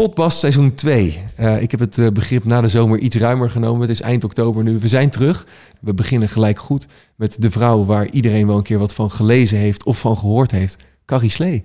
Potbast seizoen 2. Uh, ik heb het uh, begrip na de zomer iets ruimer genomen. Het is eind oktober nu. We zijn terug. We beginnen gelijk goed met de vrouw waar iedereen wel een keer wat van gelezen heeft of van gehoord heeft. Carrie Slee.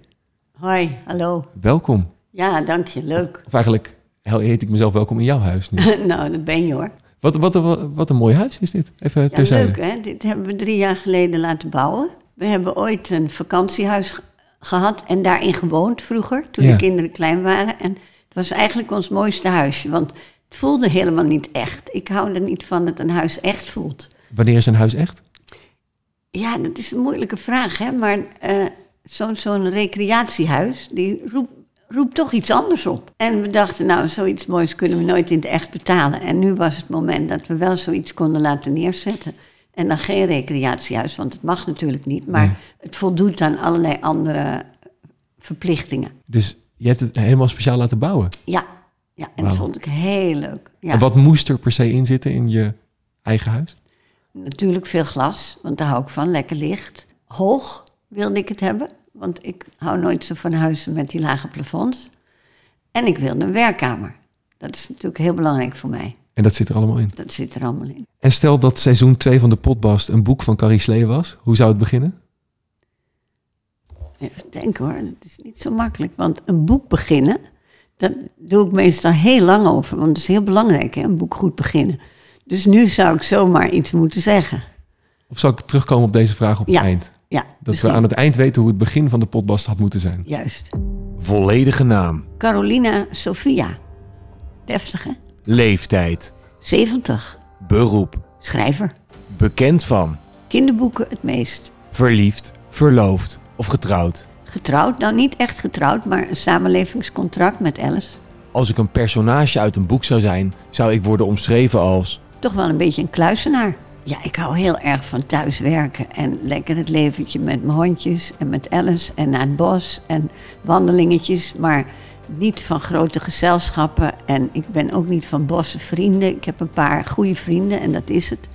Hoi, hallo. Welkom. Ja, dank je. Leuk. Of eigenlijk heet ik mezelf welkom in jouw huis nu. nou, dat ben je hoor. Wat, wat, wat, wat een mooi huis is dit. Even ja, terzijde. leuk hè. Dit hebben we drie jaar geleden laten bouwen. We hebben ooit een vakantiehuis gehad en daarin gewoond vroeger, toen Ja. de kinderen klein waren. En was eigenlijk ons mooiste huisje, want het voelde helemaal niet echt. Ik hou er niet van dat een huis echt voelt. Wanneer is een huis echt? Ja, dat is een moeilijke vraag, hè. Maar eh, zo'n zo'n recreatiehuis, die roept, roept toch iets anders op. En we dachten, nou, zoiets moois kunnen we nooit in het echt betalen. En nu was het moment dat we wel zoiets konden laten neerzetten. En dan geen recreatiehuis, want het mag natuurlijk niet. Maar Nee. het voldoet aan allerlei andere verplichtingen. Dus je hebt het helemaal speciaal laten bouwen. Ja, ja en dat vond ik heel leuk. Ja. En wat moest er per se in zitten in je eigen huis? Natuurlijk veel glas, want daar hou ik van, lekker licht. Hoog wilde ik het hebben, want ik hou nooit zo van huizen met die lage plafonds. En ik wilde een werkkamer. Dat is natuurlijk heel belangrijk voor mij. En dat zit er allemaal in. Dat zit er allemaal in. En stel dat seizoen 2 van de Potbast een boek van Carrie Slee was. Hoe zou het beginnen? Even denken hoor, het is niet zo makkelijk. Want een boek beginnen, dat doe ik meestal heel lang over. Want het is heel belangrijk, hè, een boek goed beginnen. Dus nu zou ik zomaar iets moeten zeggen. Of zal ik terugkomen op deze vraag op het Ja, eind? Ja, Dat misschien. we aan het eind weten hoe het begin van de Potbast had moeten zijn. Juist. Volledige naam. Carolina Sofia. Deftig, hè? Leeftijd. 70. Beroep. Schrijver. Bekend van. Kinderboeken het meest. Verliefd. Verloofd. Of getrouwd. Getrouwd, nou niet echt getrouwd, maar een samenlevingscontract met Alice. Als ik een personage uit een boek zou zijn, zou ik worden omschreven als... Toch wel een beetje een kluisenaar. Ja, ik hou heel erg van thuiswerken en lekker het leventje met mijn hondjes en met Alice en naar het bos en wandelingetjes, maar niet van grote gezelschappen en ik ben ook niet van bosse vrienden. Ik heb een paar goede vrienden en dat is het.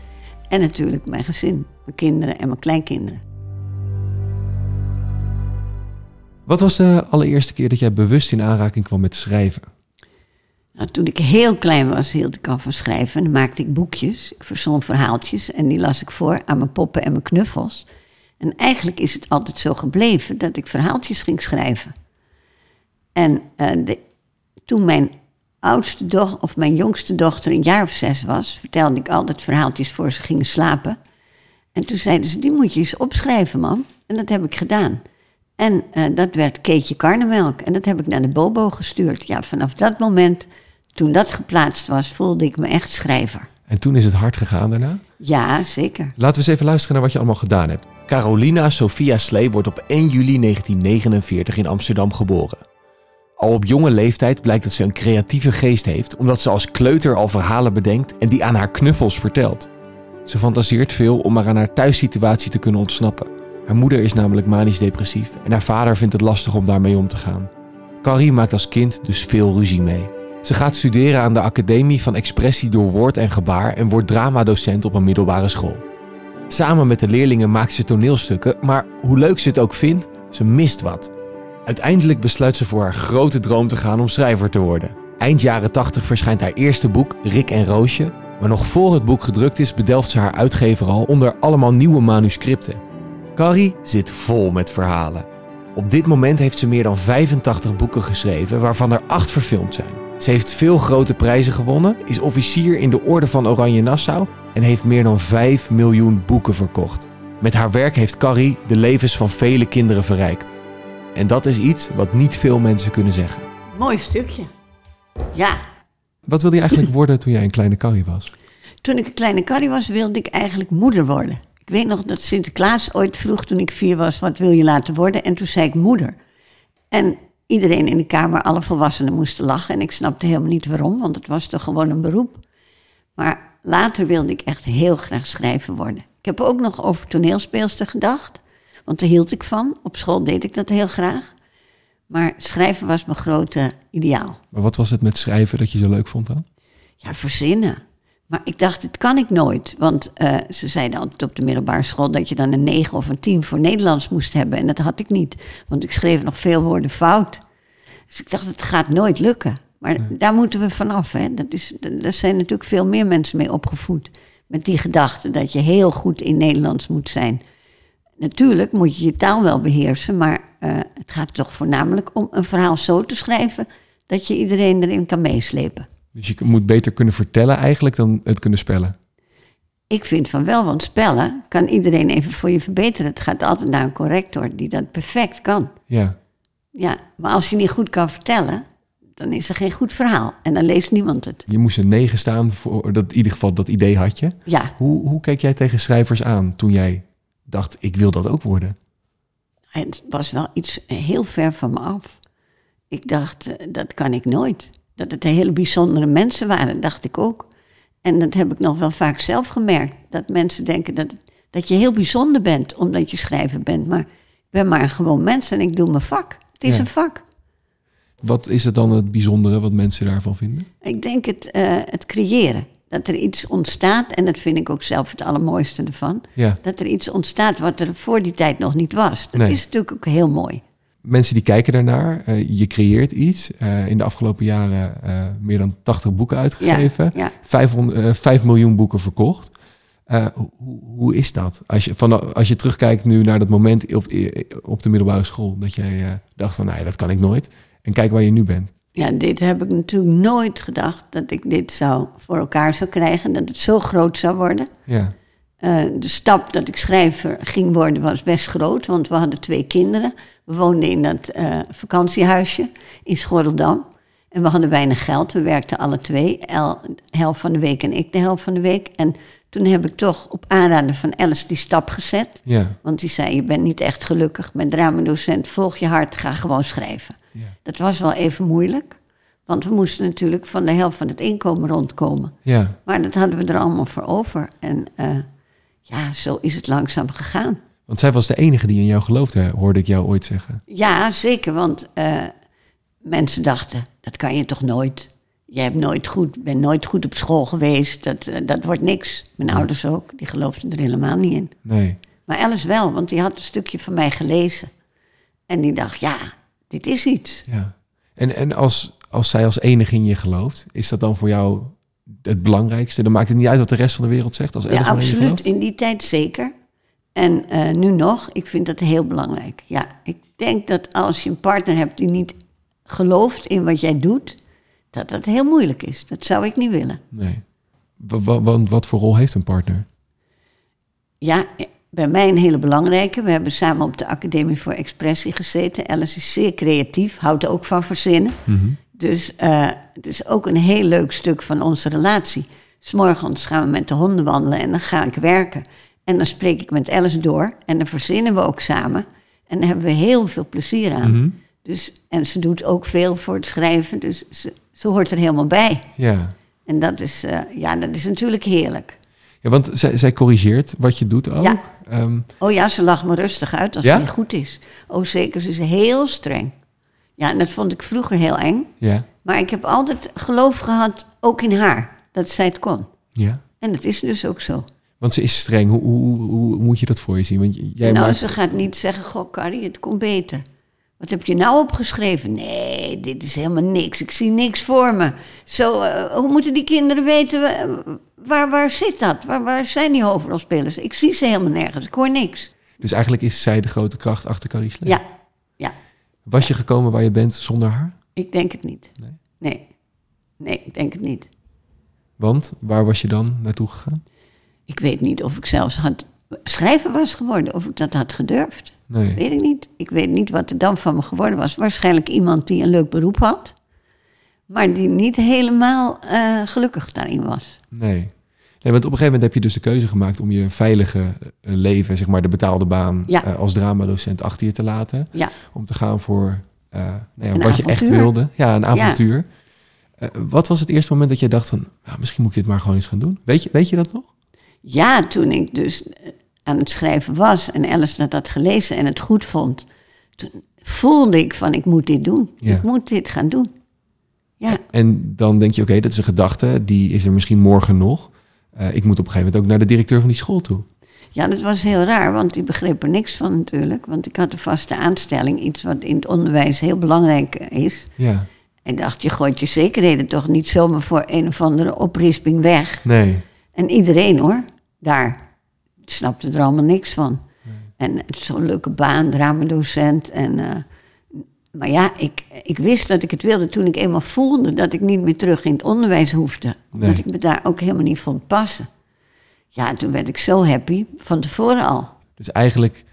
En natuurlijk mijn gezin, mijn kinderen en mijn kleinkinderen. Wat was de allereerste keer dat jij bewust in aanraking kwam met schrijven? Nou, toen ik heel klein was, hield ik al van schrijven. En dan maakte ik boekjes. Ik verzon verhaaltjes en die las ik voor aan mijn poppen en mijn knuffels. En eigenlijk is het altijd zo gebleven dat ik verhaaltjes ging schrijven. En eh, toen mijn oudste dochter, of mijn jongste dochter een jaar of zes was, vertelde ik altijd verhaaltjes voor ze gingen slapen. En toen zeiden ze, die moet je eens opschrijven, man. En dat heb ik gedaan. En eh, dat werd Keetje Karnemelk. En dat heb ik naar de Bobo gestuurd. Ja, vanaf dat moment, toen dat geplaatst was, voelde ik me echt schrijver. En toen is het hard gegaan daarna. Ja, zeker. Laten we eens even luisteren naar wat je allemaal gedaan hebt. Carolina Sophia Slee wordt op 1 juli 1949 in Amsterdam geboren. Al op jonge leeftijd blijkt dat ze een creatieve geest heeft, omdat ze als kleuter al verhalen bedenkt en die aan haar knuffels vertelt. Ze fantaseert veel om maar aan haar thuissituatie te kunnen ontsnappen. Haar moeder is namelijk manisch depressief en haar vader vindt het lastig om daarmee om te gaan. Carrie maakt als kind dus veel ruzie mee. Ze gaat studeren aan de Academie van Expressie door Woord en Gebaar en wordt dramadocent op een middelbare school. Samen met de leerlingen maakt ze toneelstukken, maar hoe leuk ze het ook vindt, ze mist wat. Uiteindelijk besluit ze voor haar grote droom te gaan om schrijver te worden. Eind jaren 80 verschijnt haar eerste boek, Rick en Roosje. Maar nog voor het boek gedrukt is, bedelft ze haar uitgever al onder allemaal nieuwe manuscripten. Carrie zit vol met verhalen. Op dit moment heeft ze meer dan 85 boeken geschreven, waarvan er 8 verfilmd zijn. Ze heeft veel grote prijzen gewonnen, is officier in de Orde van Oranje Nassau en heeft meer dan 5 miljoen boeken verkocht. Met haar werk heeft Carrie de levens van vele kinderen verrijkt. En dat is iets wat niet veel mensen kunnen zeggen. Mooi stukje. Ja, Wat wilde je eigenlijk worden toen jij een kleine Carrie was? toen ik een kleine Carrie was, wilde ik eigenlijk moeder worden. Ik weet nog dat Sinterklaas ooit vroeg toen ik vier was, wat wil je laten worden? En toen zei ik moeder. En iedereen in de kamer, alle volwassenen moesten lachen. En ik snapte helemaal niet waarom, want het was toch gewoon een beroep. Maar later wilde ik echt heel graag schrijver worden. Ik heb ook nog over toneelspeelster gedacht, want daar hield ik van. Op school deed ik dat heel graag. Maar schrijven was mijn grote ideaal. Maar wat was het met schrijven dat je zo leuk vond dan? Ja, verzinnen. Maar ik dacht, dit kan ik nooit. Want eh, ze zeiden altijd op de middelbare school dat je dan een 9 of een 10 voor Nederlands moest hebben. En dat had ik niet. Want ik schreef nog veel woorden fout. Dus ik dacht, het gaat nooit lukken. Maar daar moeten we vanaf. Hè. Dat is, daar zijn natuurlijk veel meer mensen mee opgevoed. Met die gedachte dat je heel goed in Nederlands moet zijn. Natuurlijk moet je je taal wel beheersen, maar eh, het gaat toch voornamelijk om een verhaal zo te schrijven dat je iedereen erin kan meeslepen. Dus je moet beter kunnen vertellen eigenlijk dan het kunnen spellen. Ik vind van wel, want spellen kan iedereen even voor je verbeteren. Het gaat altijd naar een corrector die dat perfect kan. Ja, Ja, maar als je niet goed kan vertellen, dan is er geen goed verhaal. En dan leest niemand het. je moest een negen staan voor dat in ieder geval dat idee had je. Ja, Hoe, hoe keek jij tegen schrijvers aan toen jij dacht, ik wil dat ook worden? het was wel iets heel ver van me af. Ik dacht, eh, dat kan ik nooit. Dat het hele bijzondere mensen waren, dacht ik ook. En dat heb ik nog wel vaak zelf gemerkt. Dat mensen denken dat, dat je heel bijzonder bent omdat je schrijver bent. Maar ik ben maar een gewoon mens en ik doe mijn vak. Het is Ja. een vak. Wat is het dan het bijzondere wat mensen daarvan vinden? Ik denk het, eh, het creëren. Dat er iets ontstaat, en dat vind ik ook zelf het allermooiste ervan. Ja, Dat er iets ontstaat wat er voor die tijd nog niet was. Dat Nee. is natuurlijk ook heel mooi. Mensen die kijken daarnaar. eh, je creëert iets. Eh, in de afgelopen jaren eh, meer dan 80 boeken uitgegeven. Ja, 500, eh, 5 miljoen boeken verkocht. Hoe, hoe is dat? Als je, van, als je terugkijkt nu naar dat moment op, op de middelbare school. Dat jij dacht van, nou ja, dat kan ik nooit. En kijk waar je nu bent. ja, dit heb ik natuurlijk nooit gedacht dat ik dit zou voor elkaar zou krijgen. Dat het zo groot zou worden. Ja, de stap dat ik schrijver ging worden was best groot, want we hadden twee kinderen. We woonden in dat eh, vakantiehuisje in Schorreldam. En we hadden weinig geld. We werkten alle twee, El, de helft van de week en ik de helft van de week. En toen heb ik toch op aanraden van Alice die stap gezet. ja, Want die zei, je bent niet echt gelukkig met dramadocent. Volg je hart, ga gewoon schrijven. ja. Dat was wel even moeilijk. Want we moesten natuurlijk van de helft van het inkomen rondkomen. ja. Maar dat hadden we er allemaal voor over. En eh, ja, zo is het langzaam gegaan. Want zij was de enige die in jou geloofde, hoorde ik jou ooit zeggen. Ja, zeker. Want eh, mensen dachten, dat kan je toch nooit. Je hebt nooit goed, bent nooit goed op school geweest. Dat, eh, dat wordt niks. Mijn ouders ook, die geloofden er helemaal niet in. Nee. Maar Alice wel, want die had een stukje van mij gelezen. En die dacht, ja, dit is iets. Ja. En, en als, als zij als enige in je gelooft, is dat dan voor jou het belangrijkste? Dan maakt het niet uit wat de rest van de wereld zegt als Alice Ja, absoluut. In die tijd zeker. En eh, nu nog, ik vind dat heel belangrijk. Ja, ik denk dat als je een partner hebt die niet gelooft in wat jij doet, dat dat heel moeilijk is. Dat zou ik niet willen. Nee. Wa- wa- Want wat voor rol heeft een partner? Ja, bij mij een hele belangrijke. We hebben samen op de Academie voor Expressie gezeten. Alice is zeer creatief, houdt ook van verzinnen. Dus eh, het is ook een heel leuk stuk van onze relatie. S'morgens gaan we met de honden wandelen en dan ga ik werken. En dan spreek ik met Alice door en dan verzinnen we ook samen. En daar hebben we heel veel plezier aan. dus, en ze doet ook veel voor het schrijven, dus ze, ze hoort er helemaal bij. Ja. En dat is, eh, ja, dat is natuurlijk heerlijk. ja, want zij, zij corrigeert wat je doet ook. Ja. Ehm, Oh ja, ze lacht me rustig uit als Ja? het niet goed is. Oh zeker, ze is heel streng. Ja, en dat vond ik vroeger heel eng. ja. Maar ik heb altijd geloof gehad, ook in haar, dat zij het kon. ja. En dat is dus ook zo. Want ze is streng. Hoe, hoe, hoe, moet je dat voor je zien? Want jij nou, maakt... ze gaat niet zeggen, goh Carrie, het komt beter. Wat heb je nou opgeschreven? Nee, dit is helemaal niks. Ik zie niks voor me. Zo, eh, hoe moeten die kinderen weten, eh, waar, waar zit dat? Waar, waar zijn die hoofdrolspelers? Ik zie ze helemaal nergens, ik hoor niks. Dus eigenlijk is zij de grote kracht achter Carrie Slee. Ja, ja, Was je gekomen waar je bent zonder haar? ik denk het niet. Nee. Nee, nee, ik denk het niet. Want waar was je dan naartoe gegaan? Ik weet niet of ik zelfs had schrijver was geworden, of ik dat had gedurfd. Nee. Weet ik niet. Ik weet niet wat er dan van me geworden was. Waarschijnlijk iemand die een leuk beroep had, maar die niet helemaal eh, gelukkig daarin was. Nee. Nee, want op een gegeven moment heb je dus de keuze gemaakt om je veilige eh, leven, zeg maar de betaalde baan, Ja. eh, als dramadocent achter je te laten. Ja, Om te gaan voor nou ja, wat je echt wilde. Ja, een avontuur. Wat was het eerste moment dat je dacht van, nou, misschien moet ik dit maar gewoon eens gaan doen? Weet je, weet je dat nog? Ja toen ik dus eh, aan het schrijven was en Alice dat had gelezen en het goed vond, toen voelde ik van ik moet dit doen. Ja. Ik moet dit gaan doen. Ja, En dan denk je, oké, dat is een gedachte, die is er misschien morgen nog. Eh, ik moet op een gegeven moment ook naar de directeur van die school toe. Ja, dat was heel raar, want die begreep er niks van natuurlijk. Want ik had een vaste aanstelling, iets wat in het onderwijs heel belangrijk is. Ja, Ik dacht, je gooit je zekerheden toch niet zomaar voor een of andere oprisping weg. Nee. En iedereen hoor, daar snapte er allemaal niks van. En zo'n leuke baan, dramadocent. En, eh, maar ja, ik, ik wist dat ik het wilde toen ik eenmaal voelde dat ik niet meer terug in het onderwijs hoefde. Nee. Dat ik me daar ook helemaal niet vond passen. Ja, toen werd ik zo happy, van tevoren al. Dus eigenlijk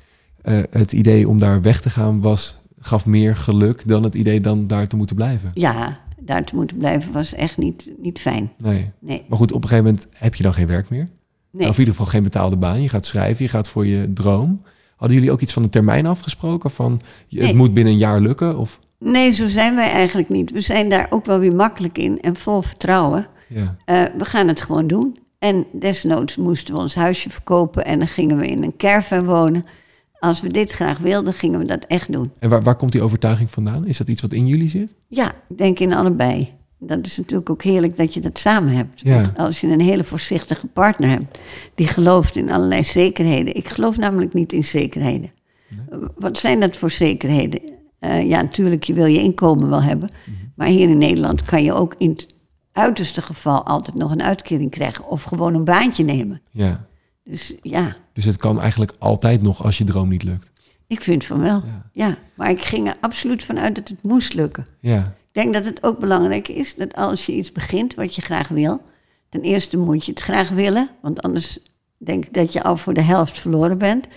eh, het idee om daar weg te gaan was, gaf meer geluk dan het idee dan daar te moeten blijven. Ja, daar te moeten blijven was echt niet, niet fijn. Nee. Nee, Maar goed, op een gegeven moment heb je dan geen werk meer. nee. Of in ieder geval geen betaalde baan. Je gaat schrijven, je gaat voor je droom. Hadden jullie ook iets van een termijn afgesproken? Van het Nee. moet binnen een jaar lukken? Of, nee, zo zijn wij eigenlijk niet. We zijn daar ook wel weer makkelijk in en vol vertrouwen. ja. Eh, we gaan het gewoon doen. En desnoods moesten we ons huisje verkopen en dan gingen we in een caravan wonen. Als we dit graag wilden, gingen we dat echt doen. En waar, waar komt die overtuiging vandaan? Is dat iets wat in jullie zit? Ja, ik denk in allebei. Dat is natuurlijk ook heerlijk dat je dat samen hebt. Ja. Als je een hele voorzichtige partner hebt, die gelooft in allerlei zekerheden. Ik geloof namelijk niet in zekerheden. Wat zijn dat voor zekerheden? Eh, ja, natuurlijk, je wil je inkomen wel hebben. Maar hier in Nederland kan je ook in het uiterste geval altijd nog een uitkering krijgen. Of gewoon een baantje nemen. Ja. Dus ja, Dus het kan eigenlijk altijd nog als je droom niet lukt. ik vind van wel. Ja. Ja, maar ik ging er absoluut van uit dat het moest lukken. Ja. Ik denk dat het ook belangrijk is dat als je iets begint wat je graag wil, ten eerste moet je het graag willen, want anders denk ik dat je al voor de helft verloren bent.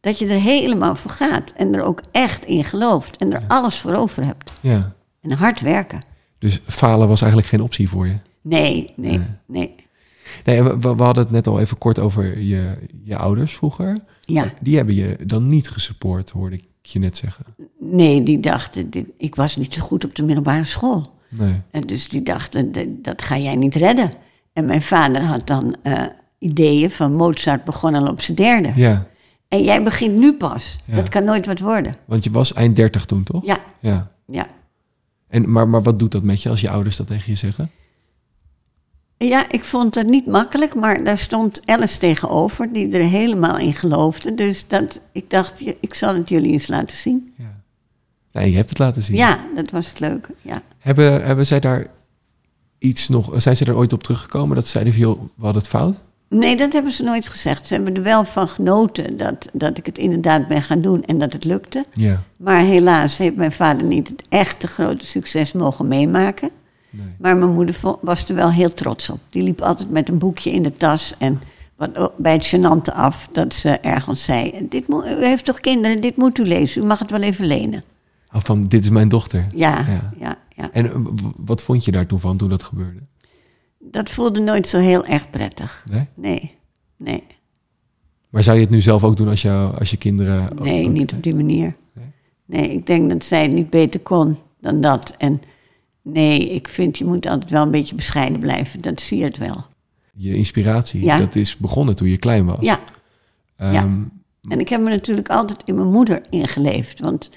Dat je er helemaal voor gaat en er ook echt in gelooft en er alles voor over hebt. ja. En hard werken. Dus falen was eigenlijk geen optie voor je. Nee, nee, Nee. nee. Nee, we, we hadden het net al even kort over je, je ouders vroeger. Ja, Die hebben je dan niet gesupport, hoorde ik je net zeggen. nee, die dachten, dit, ik was niet zo goed op de middelbare school. Nee. En dus die dachten, "D- dat ga jij niet redden. En mijn vader had dan eh, ideeën van Mozart begon al op zijn derde. Ja, En jij begint nu pas. Ja. Dat kan nooit wat worden. want je was eind 30 toen, toch? Ja, Ja. ja. En, maar, maar wat doet dat met je als je ouders dat tegen je zeggen? Ja, ik vond het niet makkelijk, maar daar stond Alice tegenover, die er helemaal in geloofde. Dus dat, ik dacht, ik zal het jullie eens laten zien. Ja. Nee, je hebt het laten zien. Ja, dat was het leuke. Ja. Hebben, hebben zij daar iets nog... Zijn ze er ooit op teruggekomen dat ze zeiden van... joh, we hadden het fout? Nee, dat hebben ze nooit gezegd. Ze hebben er wel van genoten dat, dat ik het inderdaad ben gaan doen en dat het lukte. Ja. Maar helaas heeft mijn vader niet het echte grote succes mogen meemaken. Nee. Maar mijn moeder was er wel heel trots op. Die liep altijd met een boekje in de tas. En wat, bij het gênante af dat ze ergens zei... Dit moet, u heeft toch kinderen, dit moet u lezen. U mag het wel even lenen. Oh, van, dit is mijn dochter. Ja, Ja. ja, ja. En eh, wat vond je daar toen van, toen dat gebeurde? Dat voelde nooit zo heel erg prettig. Nee? Nee, nee, Maar zou je het nu zelf ook doen als, jou, als je kinderen... nee, ook- niet op die manier. Nee? Nee, ik denk dat zij het niet beter kon dan dat. En nee, ik vind je moet altijd wel een beetje bescheiden blijven. Dat zie je het wel. Je inspiratie, Ja. dat is begonnen toen je klein was. Ja, Ehm, ja. En ik heb me natuurlijk altijd in mijn moeder ingeleefd. Want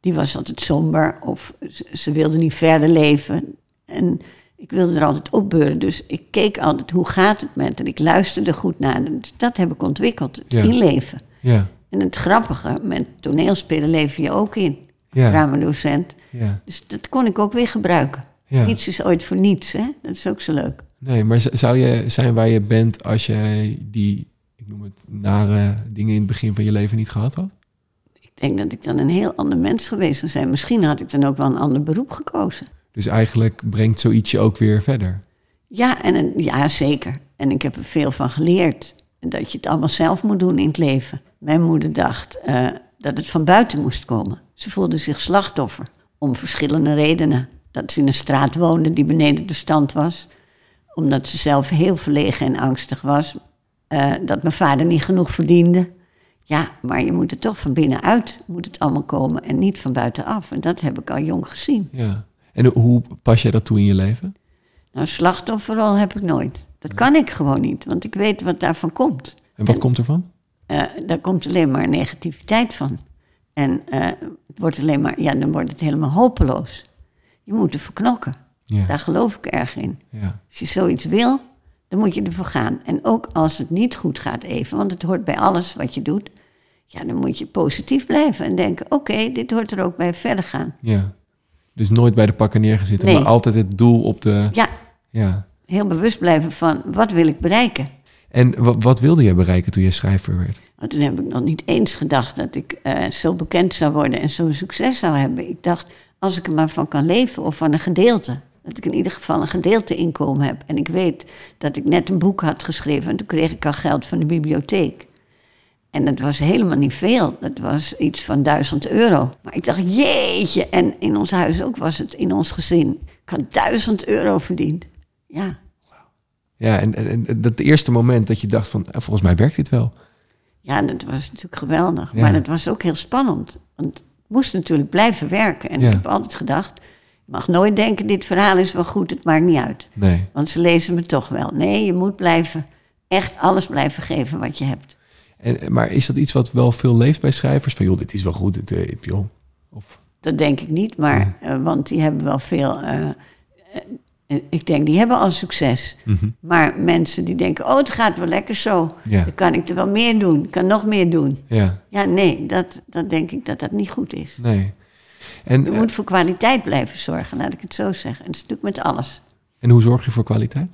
die was altijd somber of ze, ze wilde niet verder leven. En ik wilde er altijd opbeuren. Dus ik keek altijd hoe gaat het met haar. Ik luisterde goed naar. Dus dat heb ik ontwikkeld, het Ja. inleven. Ja, En het grappige, met toneelspelen leef je ook in. Ja. Dramadocent. ja, Dus dat kon ik ook weer gebruiken. ja. Niets is ooit voor niets, hè? Dat is ook zo leuk. Nee, maar zou je zijn waar je bent als jij die, ik noem het, nare dingen in het begin van je leven niet gehad had? Ik denk dat ik dan een heel ander mens geweest zou zijn. Misschien had ik dan ook wel een ander beroep gekozen. Dus eigenlijk brengt zoiets je ook weer verder. Ja, en een, ja, zeker. En ik heb er veel van geleerd. Dat je het allemaal zelf moet doen in het leven. Mijn moeder dacht eh, dat het van buiten moest komen. Ze voelde zich slachtoffer. Om verschillende redenen. Dat ze in een straat woonde die beneden de stand was. Omdat ze zelf heel verlegen en angstig was. Eh, dat mijn vader niet genoeg verdiende. Ja, maar je moet er toch van binnenuit moet het allemaal komen. En niet van buitenaf. En dat heb ik al jong gezien. Ja. En hoe pas jij dat toe in je leven? Nou, slachtofferrol heb ik nooit. Dat kan ik gewoon niet, want ik weet wat daarvan komt. En wat komt ervan? Eh, daar komt alleen maar negativiteit van. En eh, het wordt alleen maar, ja, dan wordt het helemaal hopeloos. Je moet ervoor knokken. Ja. Daar geloof ik erg in. ja. Als je zoiets wil, dan moet je ervoor gaan. En ook als het niet goed gaat even, want het hoort bij alles wat je doet. Ja, dan moet je positief blijven en denken, oké, dit hoort er ook bij verder gaan. Ja. Dus nooit bij de pakken neergezitten, Nee. maar altijd het doel op de... Ja, Ja. heel bewust blijven van wat wil ik bereiken. En wa- wat wilde je bereiken toen je schrijver werd? Want toen heb ik nog niet eens gedacht dat ik eh, zo bekend zou worden en zo'n succes zou hebben. Ik dacht, als ik er maar van kan leven of van een gedeelte. Dat ik in ieder geval een gedeelte inkomen heb. En ik weet dat ik net een boek had geschreven en toen kreeg ik al geld van de bibliotheek. En dat was helemaal niet veel. Dat was iets van duizend euro. Maar ik dacht, jeetje. En in ons huis ook was het, in ons gezin. Ik had duizend euro verdiend. Ja, Ja, en, en, en dat eerste moment dat je dacht van, eh, volgens mij werkt dit wel. Ja, dat was natuurlijk geweldig. Ja. Maar dat was ook heel spannend. Want ik moest natuurlijk blijven werken. En Ja. ik heb altijd gedacht, je mag nooit denken, dit verhaal is wel goed, het maakt niet uit. Nee. Want ze lezen me toch wel. Nee, je moet blijven, echt alles blijven geven wat je hebt. En, maar is dat iets wat wel veel leeft bij schrijvers? Van joh, dit is wel goed, dit, eh, joh. Of, Dat denk ik niet, maar, eh, want die hebben wel veel... eh, ik denk, die hebben al succes. Mhm. Maar mensen die denken, oh, het gaat wel lekker zo. Ja. Dan kan ik er wel meer doen, ik kan nog meer doen. ja, Ja, nee, dat, dat denk ik dat dat niet goed is. nee. En, Je eh, moet voor kwaliteit blijven zorgen, laat ik het zo zeggen. En dat is natuurlijk met alles. en hoe zorg je voor kwaliteit?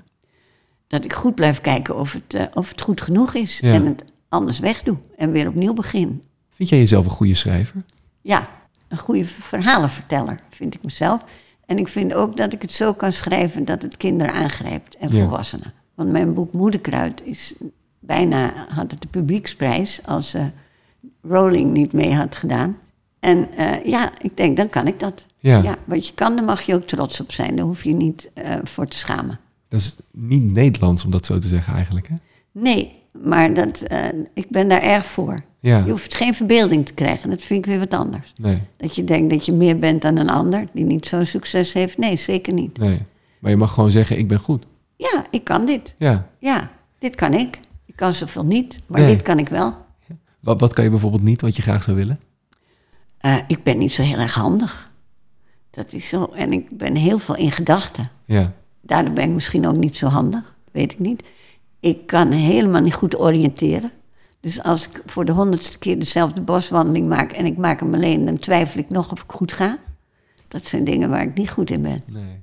Dat ik goed blijf kijken of het, eh, of het goed genoeg is. Ja. En het anders wegdoe. En weer opnieuw begin. Vind jij jezelf een goede schrijver? Ja, een goede verhalenverteller vind ik mezelf. En ik vind ook dat ik het zo kan schrijven dat het kinderen aangrijpt en Ja. volwassenen. Want mijn boek Moederkruid is bijna, had het de publieksprijs als eh, Rowling niet mee had gedaan. En eh, ja, ik denk, dan kan ik dat. Ja. wat je kan, daar mag je ook trots op zijn. Daar hoef je niet eh, voor te schamen. Dat is niet Nederlands om dat zo te zeggen eigenlijk, hè? Nee, maar dat, eh, ik ben daar erg voor. Ja, Je hoeft geen verbeelding te krijgen, dat vind ik weer wat anders. nee, Dat je denkt dat je meer bent dan een ander die niet zo'n succes heeft. Nee, zeker niet. nee. Maar je mag gewoon zeggen, ik ben goed. Ja, ik kan dit. Ja. Ja, dit kan ik. Ik kan zoveel niet, maar Nee. dit kan ik wel. Wat, wat kan je bijvoorbeeld niet wat je graag zou willen? Eh, ik ben niet zo heel erg handig. Dat is zo. En ik ben heel veel in gedachten. Ja, Daardoor ben ik misschien ook niet zo handig. Weet ik niet. Ik kan helemaal niet goed oriënteren. Dus als ik voor de honderdste keer dezelfde boswandeling maak en ik maak hem alleen, dan twijfel ik nog of ik goed ga. Dat zijn dingen waar ik niet goed in ben. nee.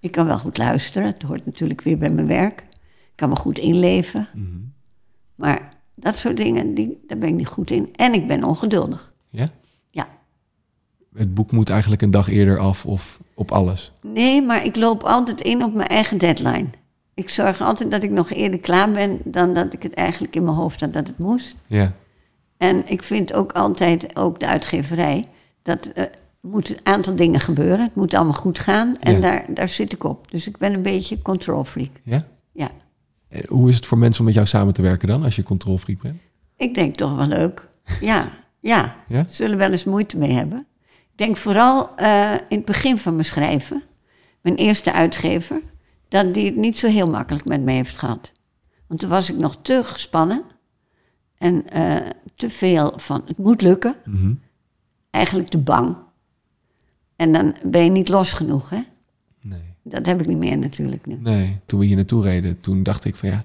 Ik kan wel goed luisteren. Het hoort natuurlijk weer bij mijn werk. Ik kan me goed inleven. Mhm. Maar dat soort dingen, die, daar ben ik niet goed in. En ik ben ongeduldig. Ja? Ja. Het boek moet eigenlijk een dag eerder af of op alles. Nee, maar ik loop altijd in op mijn eigen deadline. Ik zorg altijd dat ik nog eerder klaar ben dan dat ik het eigenlijk in mijn hoofd had dat het moest. Ja, En ik vind ook altijd, ook de uitgeverij, dat er moet een aantal dingen gebeuren. Het moet allemaal goed gaan en Ja. daar, daar zit ik op. Dus ik ben een beetje control freak. ja? Ja, En hoe is het voor mensen om met jou samen te werken dan, als je controlfreak bent? ik denk toch wel leuk. Ja, ja. Ja? Zullen wel eens moeite mee hebben. Ik denk vooral eh, in het begin van mijn schrijven, mijn eerste uitgever, dat die het niet zo heel makkelijk met me heeft gehad. Want toen was ik nog te gespannen en eh, te veel van het moet lukken, Mhm. eigenlijk te bang. En dan ben je niet los genoeg, hè? Nee. Dat heb ik niet meer natuurlijk nu. Nee, toen we hier naartoe reden, toen dacht ik van ja,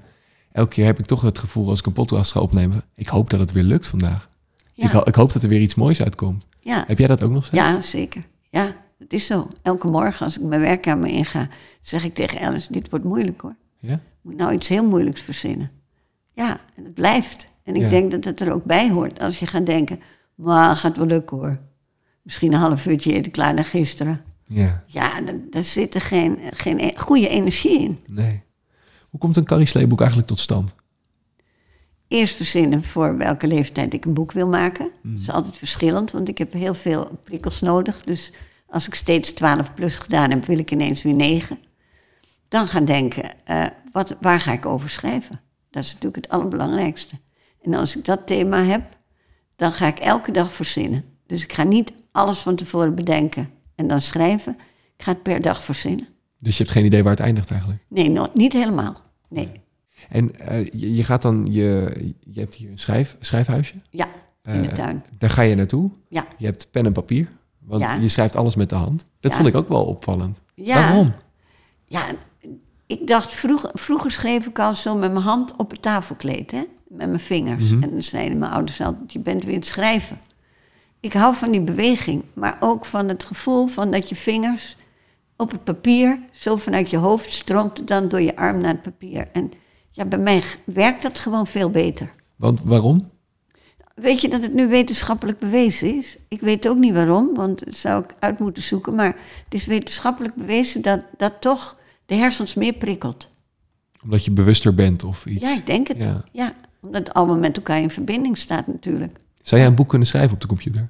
elke keer heb ik toch het gevoel als ik een podcast ga opnemen, ik hoop dat het weer lukt vandaag. Ja, Ik, ho- ik hoop dat er weer iets moois uitkomt. ja, Heb jij dat ook nog steeds? ja zeker. Ja, het is zo. Elke morgen als ik mijn werkkamer inga, zeg ik tegen Alice, dit wordt moeilijk hoor. Ja? Ik moet nou iets heel moeilijks verzinnen. Ja, en het blijft. En ik Ja. denk dat het er ook bij hoort. Als je gaat denken, maar gaat wel lukken hoor. Misschien een half uurtje eerder klaar dan gisteren. Ja, Ja, daar, zit er geen, geen e- goede energie in. nee. Hoe komt een Carrie Slee boek eigenlijk tot stand? Eerst verzinnen voor welke leeftijd ik een boek wil maken. Dat is altijd verschillend, want ik heb heel veel prikkels nodig. Dus als ik steeds 12 plus gedaan heb, wil ik ineens weer 9. Dan gaan denken, eh, wat, waar ga ik over schrijven? Dat is natuurlijk het allerbelangrijkste. En als ik dat thema heb, dan ga ik elke dag verzinnen. Dus ik ga niet alles van tevoren bedenken en dan schrijven. Ik ga het per dag verzinnen. Dus je hebt geen idee waar het eindigt eigenlijk. Nee, no- niet helemaal. Nee. En eh, je, je gaat dan, je, je hebt hier een schrijf, schrijfhuisje. Ja, in de Eh, tuin. Daar ga je naartoe. Ja. Je hebt pen en papier. Want Ja. je schrijft alles met de hand. Dat Ja. vond ik ook wel opvallend. Ja. Waarom? Ja, ik dacht, vroeger, vroeger schreef ik al zo met mijn hand op het tafelkleed, hè? met mijn vingers. Mhm. En dan zeiden mijn ouders altijd, je bent weer aan het schrijven. Ik hou van die beweging, maar ook van het gevoel van dat je vingers op het papier, zo vanuit je hoofd stroomt het dan door je arm naar het papier. En ja, bij mij werkt dat gewoon veel beter. Want waarom? Weet je dat het nu wetenschappelijk bewezen is? Ik weet ook niet waarom, want dat zou ik uit moeten zoeken. Maar het is wetenschappelijk bewezen dat dat toch de hersens meer prikkelt. Omdat je bewuster bent of iets? Ja, ik denk het. Ja. Ja. omdat het allemaal met elkaar in verbinding staat natuurlijk. Zou jij een boek kunnen schrijven op de computer?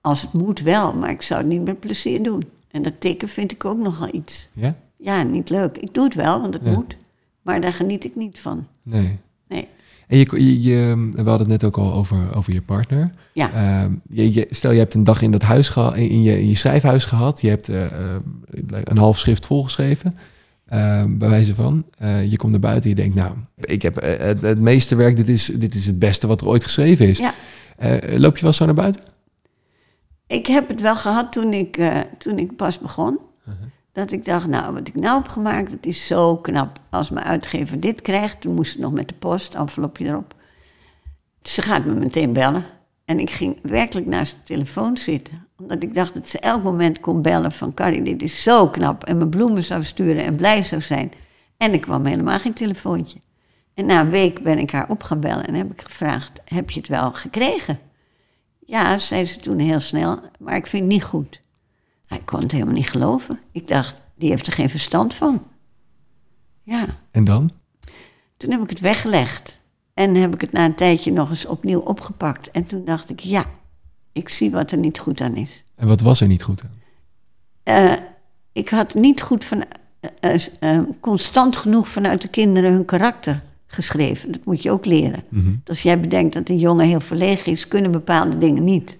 Als het moet wel, maar ik zou het niet met plezier doen. En dat tikken vind ik ook nogal iets. Ja? Ja, niet leuk. Ik doe het wel, want het Ja. moet. Maar daar geniet ik niet van. Nee. Nee. En je, je, je- we hadden het net ook al over, over je partner. Ja. Ehm, je, je- stel, je hebt een dag in dat huis geha- in je, in je schrijfhuis gehad. Je hebt eh, eh, een half schrift volgeschreven. Ehm, bij wijze van. Eh, je komt naar buiten en je denkt, nou, ik heb het, het meeste werk. Dit is, dit is het beste wat er ooit geschreven is. Ja. Loop je wel zo naar buiten? Ik heb het wel gehad toen ik, toen ik pas begon. Dat ik dacht, nou, wat ik nou heb gemaakt, dat is zo knap. Als mijn uitgever dit krijgt, toen moest het nog met de post, envelopje erop. Ze gaat me meteen bellen. En ik ging werkelijk naast de telefoon zitten. Omdat ik dacht dat ze elk moment kon bellen van... Carrie, dit is zo knap. En mijn bloemen zou sturen en blij zou zijn. En er kwam helemaal geen telefoontje. En na een week ben ik haar op gaan bellen en heb ik gevraagd... heb je het wel gekregen? Ja, zei ze toen heel snel, maar ik vind het niet goed. Hij kon het helemaal niet geloven. Ik dacht, die heeft er geen verstand van. Ja, En dan? toen heb ik het weggelegd. En heb ik het na een tijdje nog eens opnieuw opgepakt. En toen dacht ik, ja, ik zie wat er niet goed aan is. En wat was er niet goed aan? Eh, ik had niet goed van, eh, eh, constant genoeg vanuit de kinderen hun karakter geschreven. Dat moet je ook leren. Mhm. Als jij bedenkt dat een jongen heel verlegen is, kunnen bepaalde dingen niet.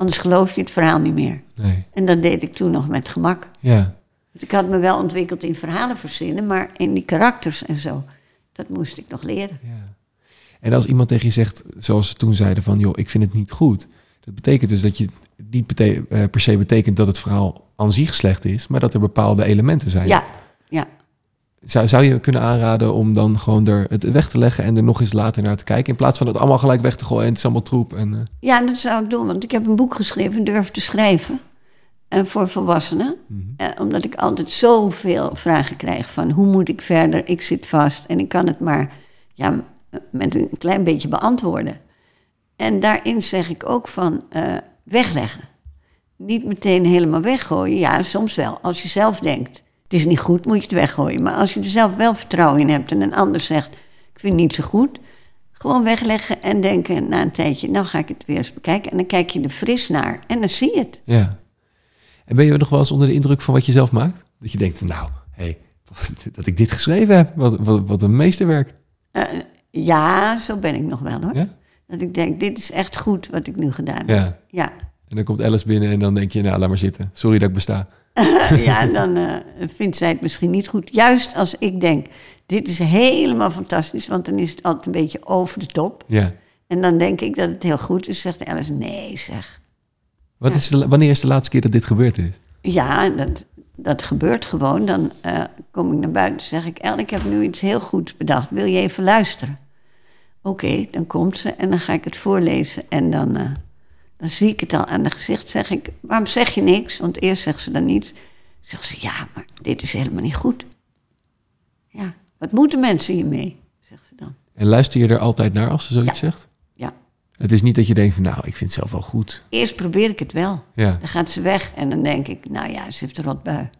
Anders geloof je het verhaal niet meer. Nee. En dat deed ik toen nog met gemak. Ja. Ik had me wel ontwikkeld in verhalen verzinnen, maar in die karakters en zo, dat moest ik nog leren. ja. En als iemand tegen je zegt, zoals ze toen zeiden van... joh, ik vind het niet goed. Dat betekent dus dat je niet eh, per se betekent dat het verhaal aan zich slecht is... maar dat er bepaalde elementen zijn. Ja, ja. Zou, zou je kunnen aanraden om dan gewoon er het weg te leggen... en er nog eens later naar te kijken... in plaats van het allemaal gelijk weg te gooien en het is allemaal troep. En, eh, Ja, dat zou ik doen, want ik heb een boek geschreven, Durf te schrijven, eh, voor volwassenen. mhm. Eh, omdat ik altijd zoveel vragen krijg van hoe moet ik verder, ik zit vast en ik kan het maar ja, met een klein beetje beantwoorden. En daarin zeg ik ook van wegleggen. Niet meteen helemaal weggooien, ja soms wel, als je zelf denkt. Het is niet goed, moet je het weggooien. Maar als je er zelf wel vertrouwen in hebt en een ander zegt, ik vind het niet zo goed, gewoon wegleggen en denken na een tijdje, nou ga ik het weer eens bekijken. En dan kijk je er fris naar en dan zie je het. ja. En ben je nog wel eens onder de indruk van wat je zelf maakt? Dat je denkt nou, hey, dat ik dit geschreven heb. Wat, wat, wat een meesterwerk. Eh, ja, zo ben ik nog wel hoor. Ja? Dat ik denk, dit is echt goed wat ik nu gedaan heb. Ja. Ja, En dan komt Alice binnen en dan denk je, nou, laat maar zitten. Sorry dat ik besta. ja dan eh, vindt zij het misschien niet goed. Juist als ik denk, dit is helemaal fantastisch, want dan is het altijd een beetje over de top. Ja. En dan denk ik dat het heel goed is, zegt Alice, nee zeg. Wat Ja. is de, wanneer is de laatste keer dat dit gebeurd is? Ja, dat, dat gebeurt gewoon. Dan eh, kom ik naar buiten en zeg ik, El, ik heb nu iets heel goeds bedacht. Wil je even luisteren? Oké, dan komt ze en dan ga ik het voorlezen. En dan, eh, dan zie ik het al aan de gezicht. Zeg ik, waarom zeg je niks? Want eerst zegt ze dan niets. Zegt ze, ja, maar dit is helemaal niet goed. Ja, wat moeten mensen hiermee? Zegt ze dan. En luister je er altijd naar als ze zoiets Ja. zegt? Ja, Het is niet dat je denkt van, nou, ik vind het zelf wel goed. eerst probeer ik het wel. Ja. Dan gaat ze weg en dan denk ik, nou ja, ze heeft een rotbui.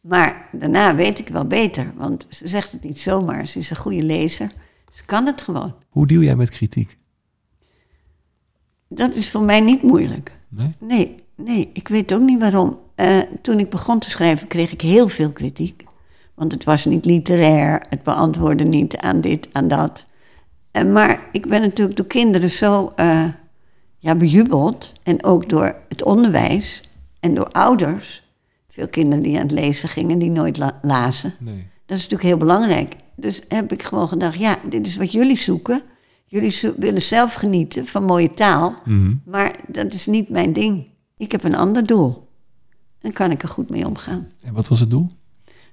Maar daarna weet ik wel beter, want ze zegt het niet zomaar. Ze is een goede lezer. Ze kan het gewoon. Hoe deal jij met kritiek? Dat is voor mij niet moeilijk. Nee? Nee, nee, ik weet ook niet waarom. Eh, toen ik begon te schrijven kreeg ik heel veel kritiek. Want het was niet literair, het beantwoordde niet aan dit, aan dat. Eh, maar ik ben natuurlijk door kinderen zo eh, ja, bejubeld. En ook door het onderwijs en door ouders. Veel kinderen die aan het lezen gingen, die nooit la- lazen. Nee. Dat is natuurlijk heel belangrijk. Dus heb ik gewoon gedacht, ja, dit is wat jullie zoeken. Jullie willen zelf genieten van mooie taal. Mhm. Maar dat is niet mijn ding. Ik heb een ander doel. Dan kan ik er goed mee omgaan. En wat was het doel?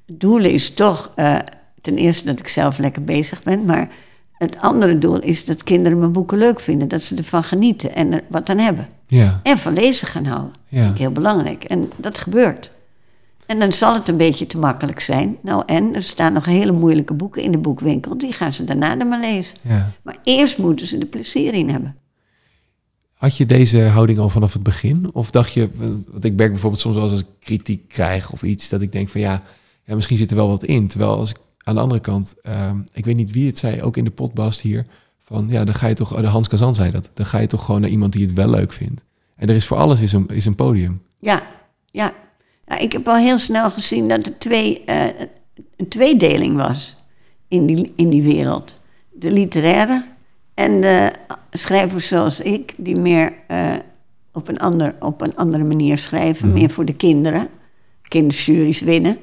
Het doel is toch eh, ten eerste dat ik zelf lekker bezig ben, maar het andere doel is dat kinderen mijn boeken leuk vinden. Dat ze ervan genieten en er wat aan hebben. Ja, En van lezen gaan houden. ja. vind ik heel belangrijk. En dat gebeurt. En dan zal het een beetje te makkelijk zijn. Nou, en er staan nog hele moeilijke boeken in de boekwinkel. Die gaan ze daarna dan maar lezen. ja. Maar eerst moeten ze er plezier in hebben. Had je deze houding al vanaf het begin? Of dacht je, want ik merk bijvoorbeeld soms wel als ik kritiek krijg of iets, dat ik denk van ja, ja misschien zit er wel wat in. Terwijl als ik aan de andere kant, ehm, ik weet niet wie het zei, ook in de podcast hier, van ja, dan ga je toch, de Hans Kazan zei dat, dan ga je toch gewoon naar iemand die het wel leuk vindt. En er is voor alles is een, is een podium. Ja, ja. Ja ik heb al heel snel gezien dat er twee, eh, een tweedeling was in die, in die wereld. De literaire en de schrijvers zoals ik, die meer eh, op, een ander, op een andere manier schrijven, Mhm. meer voor de kinderen. Kinderjuries winnen.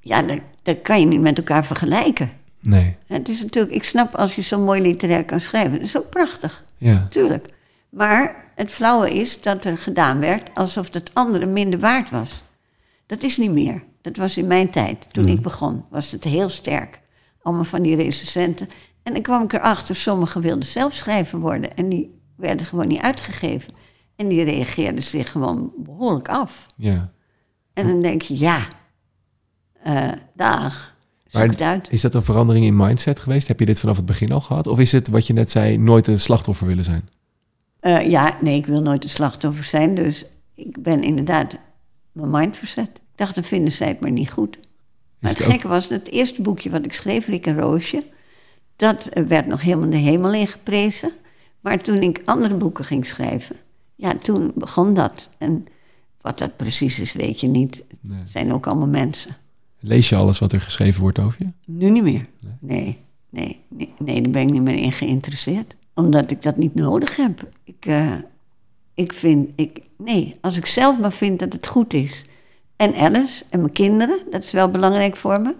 Ja, dat, dat kan je niet met elkaar vergelijken. Nee, Het is natuurlijk, ik snap als je zo mooi literair kan schrijven, dat is ook prachtig. ja, Tuurlijk. Maar het flauwe is dat er gedaan werd alsof het andere minder waard was. Dat is niet meer. Dat was in mijn tijd. Toen Mhm. ik begon, was het heel sterk. Allemaal van die recensenten. En dan kwam ik erachter, sommigen wilden zelf schrijver worden. En die werden gewoon niet uitgegeven. En die reageerden zich gewoon behoorlijk af. ja. En dan denk je, ja, eh dag, Maar. Is dat een verandering in mindset geweest? Heb je dit vanaf het begin al gehad? Of is het wat je net zei, nooit een slachtoffer willen zijn? Eh, ja, nee, ik wil nooit een slachtoffer zijn. Dus ik ben inderdaad mijn mind verzet. Ik dacht, dan vinden zij het maar niet goed. Maar het het ook- gekke was, dat het eerste boekje wat ik schreef, Rick en Roosje... dat werd nog helemaal de hemel in geprezen. Maar toen ik andere boeken ging schrijven... ja, toen begon dat. En wat dat precies is, weet je niet. Nee. Het zijn ook allemaal mensen. Lees je alles wat er geschreven wordt over je? Nu niet meer. Nee, nee, nee, nee daar ben ik niet meer in geïnteresseerd. Omdat ik dat niet nodig heb. Ik, eh, ik vind, ik, nee, als ik zelf maar vind dat het goed is. En Alice en mijn kinderen, dat is wel belangrijk voor me.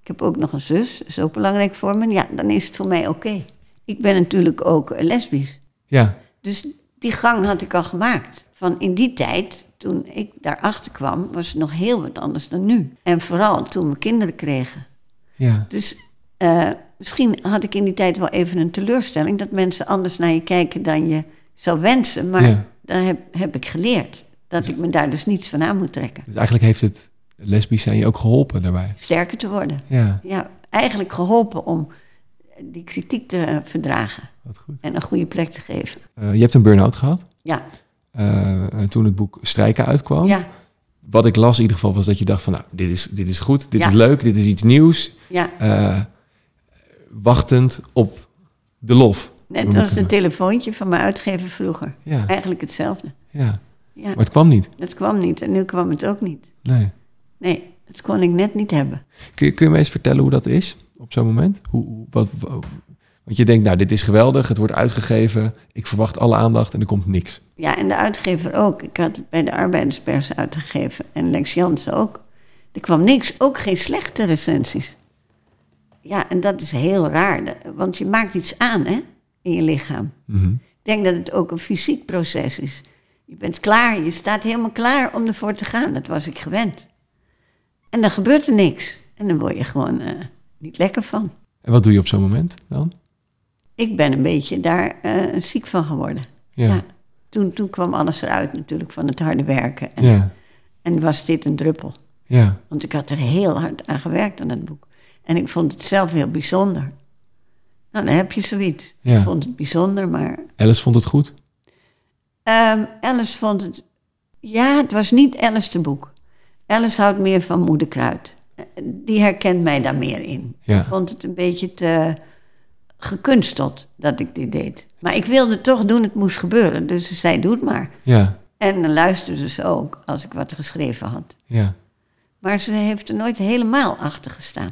Ik heb ook nog een zus, dat is ook belangrijk voor me. Ja, dan is het voor mij oké. Ik ben natuurlijk ook lesbisch. Ja, Dus die gang had ik al gemaakt. Van in die tijd, toen ik daarachter kwam, was het nog heel wat anders dan nu. En vooral toen we kinderen kregen. ja, Dus eh, misschien had ik in die tijd wel even een teleurstelling dat mensen anders naar je kijken dan je zou wensen. Maar Ja. Dan heb, heb ik geleerd dat ik me daar dus niets van aan moet trekken. dus eigenlijk heeft het lesbisch zijn je ook geholpen daarbij. Sterker te worden. Ja, Ja, eigenlijk geholpen om die kritiek te verdragen wat goed. en een goede plek te geven. Eh, je hebt een burn-out gehad Ja, eh, toen het boek Strijken uitkwam. ja, Wat ik las in ieder geval was dat je dacht van, nou, dit is, dit is goed, dit Ja. is leuk, dit is iets nieuws. ja. Eh, wachtend op de lof. Net als een telefoontje van mijn uitgever vroeger. Ja, Eigenlijk hetzelfde. ja, Ja, maar het kwam niet. dat kwam niet en nu kwam het ook niet. Nee. Nee, dat kon ik net niet hebben. Kun je, kun je me eens vertellen hoe dat is op zo'n moment? Hoe, wat, wa- want je denkt, nou, dit is geweldig, het wordt uitgegeven, ik verwacht alle aandacht en er komt niks. Ja, en de uitgever ook. Ik had het bij de arbeiderspers uitgegeven. En Lex Jansen ook. Er kwam niks, ook geen slechte recensies. Ja, en dat is heel raar. Want je maakt iets aan, hè, in je lichaam. Mhm. Ik denk dat het ook een fysiek proces is. Je bent klaar, je staat helemaal klaar om ervoor te gaan. Dat was ik gewend. En dan gebeurt er niks. En dan word je gewoon eh, niet lekker van. En wat doe je op zo'n moment dan? Ik ben een beetje daar eh, ziek van geworden. Ja, Ja. Toen, toen kwam alles eruit natuurlijk van het harde werken. En, ja, en was dit een druppel. ja. Want ik had er heel hard aan gewerkt aan het boek. En ik vond het zelf heel bijzonder. Dan heb je zoiets. Ja. Ik vond het bijzonder, maar... Alice vond het goed. ehm, Alice vond het... Ja, het was niet Alice de boek. Alice houdt meer van moederkruid. Die herkent mij daar meer in. Ja. Ik vond het een beetje te gekunsteld dat ik dit deed. Maar ik wilde toch doen, het moest gebeuren. Dus ze zei, doe het maar. Ja, En dan luisterde ze ook als ik wat geschreven had. ja. Maar ze heeft er nooit helemaal achter gestaan.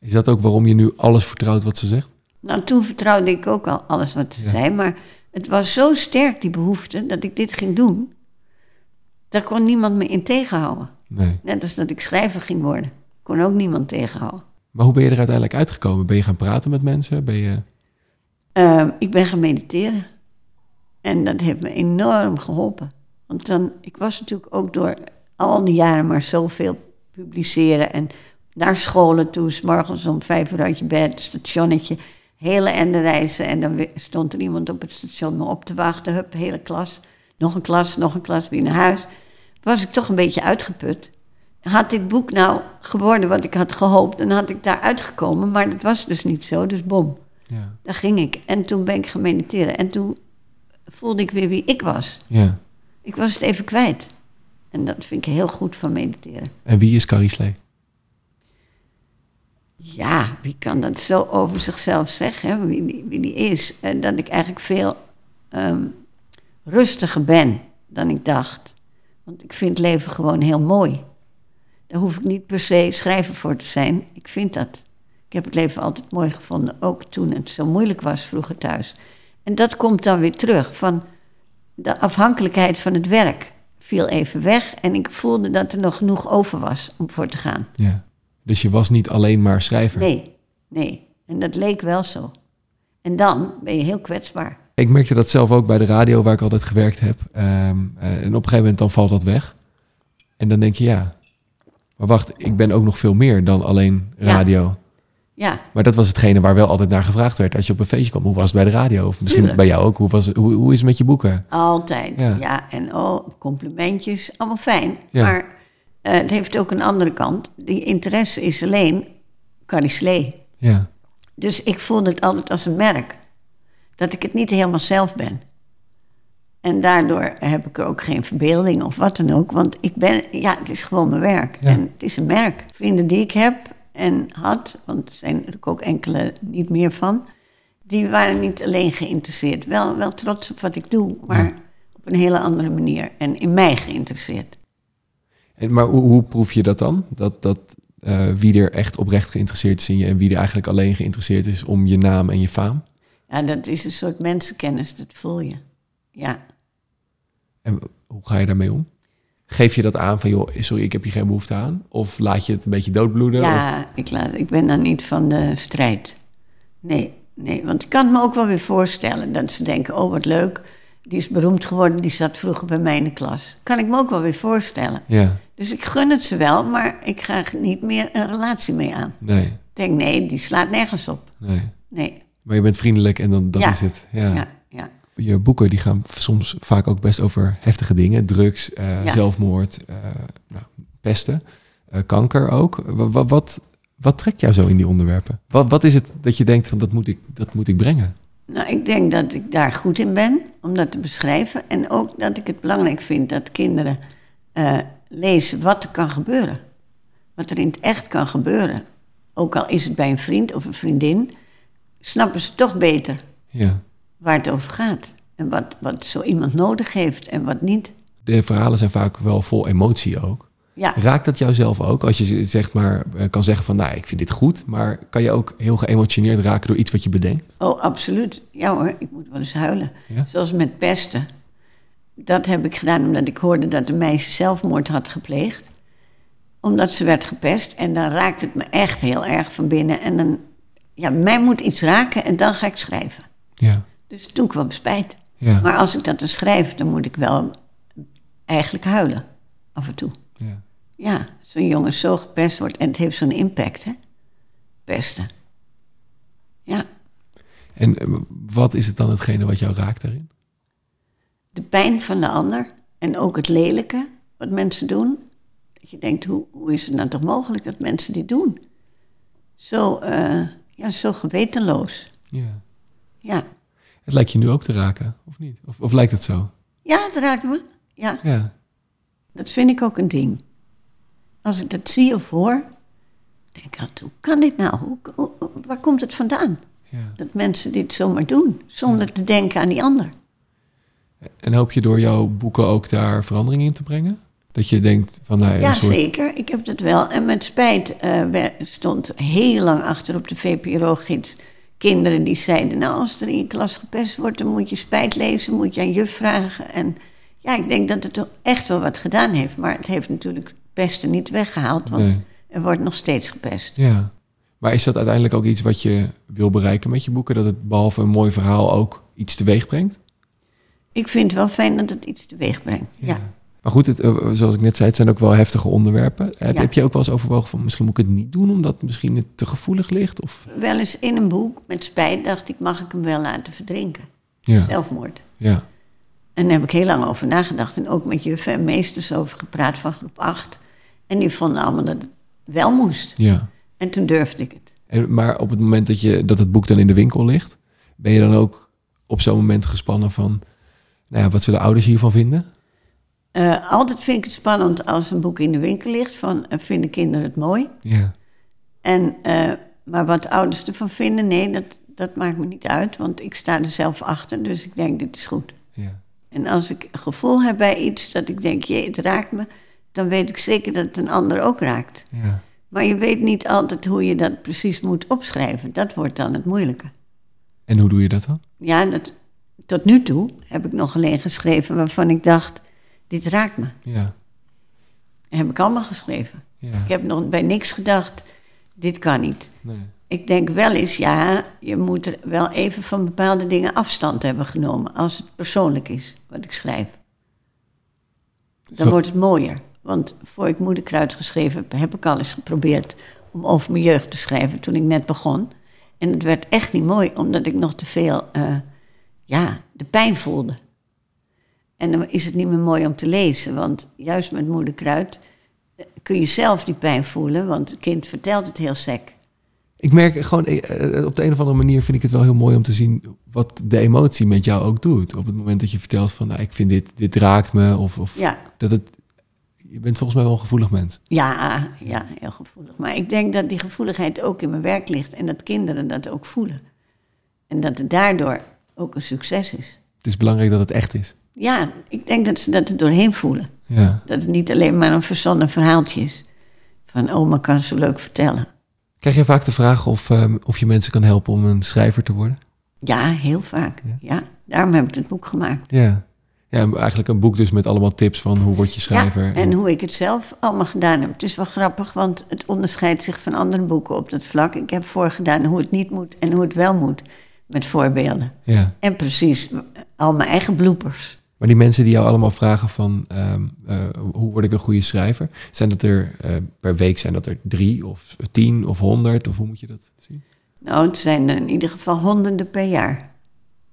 Is dat ook waarom je nu alles vertrouwt wat ze zegt? Nou, toen vertrouwde ik ook al alles wat ze Ja. zei. Maar het was zo sterk, die behoefte, dat ik dit ging doen. Daar kon niemand me in tegenhouden. Nee. Net als dat ik schrijver ging worden. Kon ook niemand tegenhouden. Maar hoe ben je er uiteindelijk uitgekomen? Ben je gaan praten met mensen? Ben je... Ehm, ik ben gaan mediteren. En dat heeft me enorm geholpen. Want dan, ik was natuurlijk ook door al die jaren maar zoveel publiceren. En naar scholen toe, s morgens om vijf uur uit je bed, stationnetje. Hele ende reizen. En dan stond er iemand op het station me op te wachten. Hup, hele klas. Nog een klas, nog een klas, weer naar huis. Was ik toch een beetje uitgeput. Had dit boek nou geworden wat ik had gehoopt, dan had ik daar uitgekomen. Maar dat was dus niet zo, dus bom. Ja. Daar ging ik. En toen ben ik gaan mediteren. En toen voelde ik weer wie ik was. ja. Ik was het even kwijt. En dat vind ik heel goed van mediteren. En wie is Carrie Slee? Ja, wie kan dat zo over zichzelf zeggen? Wie, die, wie die is? En dat ik eigenlijk veel ehm, rustiger ben dan ik dacht. Want ik vind leven gewoon heel mooi. Daar hoef ik niet per se schrijver voor te zijn. Ik vind dat. Ik heb het leven altijd mooi gevonden, ook toen het zo moeilijk was vroeger thuis. En dat komt dan weer terug van de afhankelijkheid van het werk viel even weg en ik voelde dat er nog genoeg over was om voor te gaan. Ja. Dus je was niet alleen maar schrijver. Nee, nee. En dat leek wel zo. En dan ben je heel kwetsbaar. Ik merkte dat zelf ook bij de radio waar ik altijd gewerkt heb. Ehm, eh, en op een gegeven moment dan valt dat weg. En dan denk je, ja, maar wacht, ik ben ook nog veel meer dan alleen Ja. radio. Ja, Maar dat was hetgene waar wel altijd naar gevraagd werd. Als je op een feestje kwam, hoe was het bij de radio? Of misschien Tuurlijk. bij jou ook. Hoe, was hoe, hoe is het met je boeken? altijd. Ja. Ja, en oh, complimentjes, allemaal fijn. Ja. Maar eh, het heeft ook een andere kant. Die interesse is alleen Carrie Slee. Ja, Dus ik voelde het altijd als een merk. Dat ik het niet helemaal zelf ben. En daardoor heb ik ook geen verbeelding of wat dan ook. Want ik ben, ja, het is gewoon mijn werk. Ja. En het is een merk. Vrienden die ik heb en had, want er zijn er ook enkele niet meer van. Die waren niet alleen geïnteresseerd. Wel, wel trots op wat ik doe, maar Ja. op een hele andere manier. En in mij geïnteresseerd. En, maar hoe, hoe proef je dat dan? Dat, dat eh, wie er echt oprecht geïnteresseerd is in je... en wie er eigenlijk alleen geïnteresseerd is om je naam en je faam? Ja, dat is een soort mensenkennis, dat voel je. Ja. En hoe ga je daarmee om? Geef je dat aan van, joh, sorry, ik heb hier geen behoefte aan? Of laat je het een beetje doodbloeden? Of- Ja, ik, laat, ik ben dan niet van de strijd. Nee, nee, want ik kan me ook wel weer voorstellen dat ze denken: oh wat leuk, die is beroemd geworden, die zat vroeger bij mij in de klas. Kan ik me ook wel weer voorstellen. ja, Dus ik gun het ze wel, maar ik ga er niet meer een relatie mee aan. nee, Ik denk: nee, die slaat nergens op. nee. Nee, Maar je bent vriendelijk en dan dat Ja. is het. Ja. ja, ja. Je boeken die gaan soms vaak ook best over heftige dingen. Drugs, eh, Ja. zelfmoord, eh, nou, pesten, eh, kanker ook. Wa- wa- wat, wat trekt jou zo in die onderwerpen? Wat, wat is het dat je denkt van dat moet ik, dat moet ik brengen? Nou, ik denk dat ik daar goed in ben om dat te beschrijven. En ook dat ik het belangrijk vind dat kinderen eh, lezen wat er kan gebeuren. Wat er in het echt kan gebeuren. Ook al is het bij een vriend of een vriendin, snappen ze toch beter Ja. waar het over gaat. En wat, wat zo iemand nodig heeft en wat niet. De verhalen zijn vaak wel vol emotie ook. Ja, Raakt dat jou zelf ook? Als je zeg maar eh, kan zeggen van nou, ik vind dit goed, maar kan je ook heel geëmotioneerd raken door iets wat je bedenkt? oh, absoluut. Ja hoor, ik moet wel eens huilen. Ja? Zoals met pesten. Dat heb ik gedaan omdat ik hoorde dat een meisje zelfmoord had gepleegd. Omdat ze werd gepest. En dan raakt het me echt heel erg van binnen. En dan, ja, mij moet iets raken en dan ga ik schrijven. Ja, Dus toen kwam spijt. ja, Maar als ik dat dan schrijf, dan moet ik wel eigenlijk huilen. Af en toe. Ja. Ja, zo'n jongen zo gepest wordt. En het heeft zo'n impact, hè. Pesten. Ja. En eh, wat is het dan hetgene wat jou raakt daarin? de pijn van de ander en ook het lelijke wat mensen doen. Dat je denkt, hoe, hoe is het nou toch mogelijk dat mensen dit doen? Zo, eh, ja, zo gewetenloos. Ja. Ja. Het lijkt je nu ook te raken, of niet? Of, of lijkt het zo? ja, het raakt me. Ja, Ja, dat vind ik ook een ding. Als ik dat zie of hoor, denk ik altijd, hoe kan dit nou? Hoe, hoe- waar komt het vandaan? ja. Dat mensen dit zomaar doen, zonder te denken aan die ander. En hoop je door jouw boeken ook daar verandering in te brengen? Dat je denkt van nou, Ja, soort... zeker. Ik heb dat wel. En met spijt eh, stond heel lang achter op de VPRO-gids kinderen die zeiden... nou, als er in je klas gepest wordt, dan moet je spijt lezen, moet je aan juf vragen. En ja, ik denk dat het toch echt wel wat gedaan heeft. Maar het heeft natuurlijk pesten niet weggehaald, want Nee. er wordt nog steeds gepest. Ja. Maar is dat uiteindelijk ook iets wat je wil bereiken met je boeken? Dat het behalve een mooi verhaal ook iets teweeg brengt? Ik vind het wel fijn dat het iets teweeg brengt. Ja. Maar goed, het, eh, zoals ik net zei, het zijn ook wel heftige onderwerpen. Heb, Ja. heb je ook wel eens overwogen van misschien moet ik het niet doen omdat misschien het te gevoelig ligt? Of Wel eens in een boek, met spijt, dacht ik, mag ik hem wel laten verdrinken? ja, Zelfmoord. ja, En daar heb ik heel lang over nagedacht. En ook met juffen en meesters over gepraat van groep 8. En die vonden allemaal dat het wel moest. ja. En toen durfde ik het. En, maar op het moment dat, je, dat het boek dan in de winkel ligt, ben je dan ook op zo'n moment gespannen van, nou ja, wat zullen ouders hiervan vinden? Eh, altijd vind ik het spannend als een boek in de winkel ligt. Van, eh, vinden kinderen het mooi? Ja, En, eh, maar wat ouders ervan vinden, nee, dat, dat maakt me niet uit. Want ik sta er zelf achter, dus ik denk, dit is goed. En als ik gevoel heb bij iets dat ik denk, jee, het raakt me... dan weet ik zeker dat het een ander ook raakt. ja. Maar je weet niet altijd hoe je dat precies moet opschrijven. Dat wordt dan het moeilijke. En hoe doe je dat dan? Ja, dat, tot nu toe heb ik nog alleen geschreven waarvan ik dacht, dit raakt me. Ja, heb ik allemaal geschreven. ja, Ik heb nog bij niks gedacht, dit kan niet. nee. Ik denk wel eens, ja, je moet er wel even van bepaalde dingen afstand hebben genomen. Als het persoonlijk is, wat ik schrijf. Dan Zo- wordt het mooier. Want voor ik Moederkruid geschreven heb, heb ik al eens geprobeerd om over mijn jeugd te schrijven toen ik net begon. En het werd echt niet mooi, omdat ik nog te veel, eh, ja, de pijn voelde. En dan is het niet meer mooi om te lezen, want juist met Moederkruid eh, kun je zelf die pijn voelen, want het kind vertelt het heel sec. Ik merk gewoon, eh, eh, op de een of andere manier vind ik het wel heel mooi om te zien wat de emotie met jou ook doet. Op het moment dat je vertelt van, nou, ik vind dit, dit raakt me. Of, of Ja, dat het, je bent volgens mij wel een gevoelig mens. ja, ja, heel gevoelig. Maar ik denk dat die gevoeligheid ook in mijn werk ligt en dat kinderen dat ook voelen. En dat het daardoor ook een succes is. Het is belangrijk dat het echt is. Ja, ik denk dat ze dat er doorheen voelen. Ja. Dat het niet alleen maar een verzonnen verhaaltje is. Van oma kan zo leuk vertellen. Krijg je vaak de vraag of, ehm, of je mensen kan helpen om een schrijver te worden? Ja, heel vaak. Ja, daarom heb ik het boek gemaakt. Ja. Ja, eigenlijk een boek dus met allemaal tips van hoe word je schrijver. Ja, en hoe ik het zelf allemaal gedaan heb. Het is wel grappig, want het onderscheidt zich van andere boeken op dat vlak. Ik heb voorgedaan hoe het niet moet en hoe het wel moet. Met voorbeelden. ja. En precies, al mijn eigen bloepers. Maar die mensen die jou allemaal vragen van ehm, eh, hoe word ik een goede schrijver? Zijn dat er eh, per week zijn dat er drie of tien of honderd? Of hoe moet je dat zien? Nou, het zijn er in ieder geval honderden per jaar.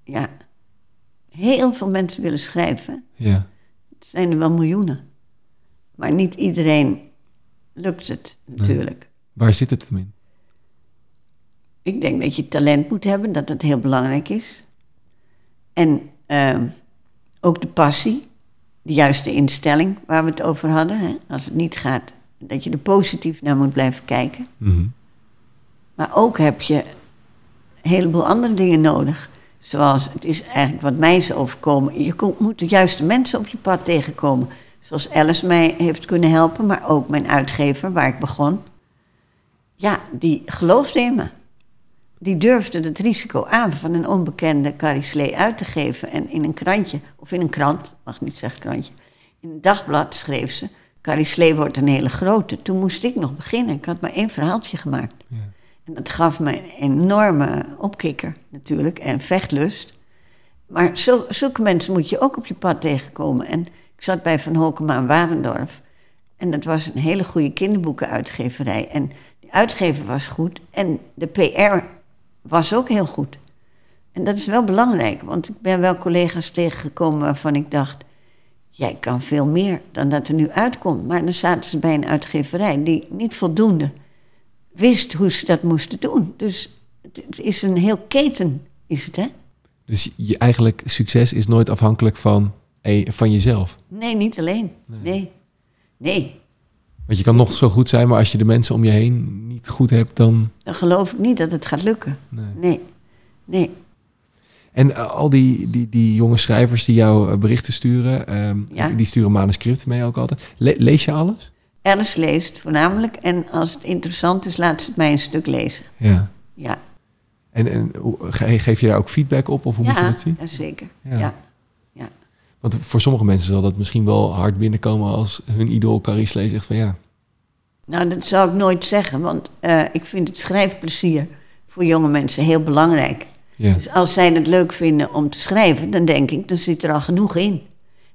Ja. Heel veel mensen willen schrijven. Ja. Het zijn er wel miljoenen. Maar niet iedereen lukt het natuurlijk. Waar zit het hem in? Ik denk dat je talent moet hebben, dat dat heel belangrijk is. En ehm, ook de passie, de juiste instelling waar we het over hadden. Hè? Als het niet gaat, dat je er positief naar moet blijven kijken. Mhm. Maar ook heb je een heleboel andere dingen nodig. Zoals, het is eigenlijk wat mij is overkomen. Je moet de juiste mensen op je pad tegenkomen. Zoals Alice mij heeft kunnen helpen, maar ook mijn uitgever, waar ik begon. Ja, die geloofde in me. Die durfde het risico aan van een onbekende Carrie Slee uit te geven. En in een krantje, of in een krant, mag niet zeggen krantje. In een dagblad schreef ze, Carrie Slee wordt een hele grote. Toen moest ik nog beginnen. Ik had maar één verhaaltje gemaakt. Ja. En dat gaf me een enorme opkikker natuurlijk en vechtlust. Maar zo, zulke mensen moet je ook op je pad tegenkomen. En ik zat bij Van Holkema in Warendorf. En dat was een hele goede kinderboekenuitgeverij. En die uitgever was goed. En de PR was ook heel goed. En dat is wel belangrijk, want ik ben wel collega's tegengekomen waarvan ik dacht... jij kan veel meer dan dat er nu uitkomt. Maar dan zaten ze bij een uitgeverij die niet voldoende wist hoe ze dat moesten doen. Dus het, is een heel keten, is het, hè? Dus je eigenlijk succes is nooit afhankelijk van, eh, van jezelf. Nee, niet alleen. Nee. Nee, Want je kan nog zo goed zijn, maar als je de mensen om je heen niet goed hebt, dan... dan geloof ik niet dat het gaat lukken. Nee. Nee, nee. En eh, al die, die, die jonge schrijvers die jou eh, berichten sturen, ehm, Ja. die sturen manuscripten mee ook altijd. Le- lees je alles? Alice leest voornamelijk en als het interessant is, laat ze het mij een stuk lezen. Ja. Ja, En, en geef je daar ook feedback op of hoe moet je ja, dat zien? ja, zeker. Ja. Ja. Want voor sommige mensen zal dat misschien wel hard binnenkomen als hun idool Carrie Slee zegt van ja. Nou, dat zou ik nooit zeggen, want eh, ik vind het schrijfplezier voor jonge mensen heel belangrijk. Ja, Dus als zij het leuk vinden om te schrijven, dan denk ik, dan zit er al genoeg in.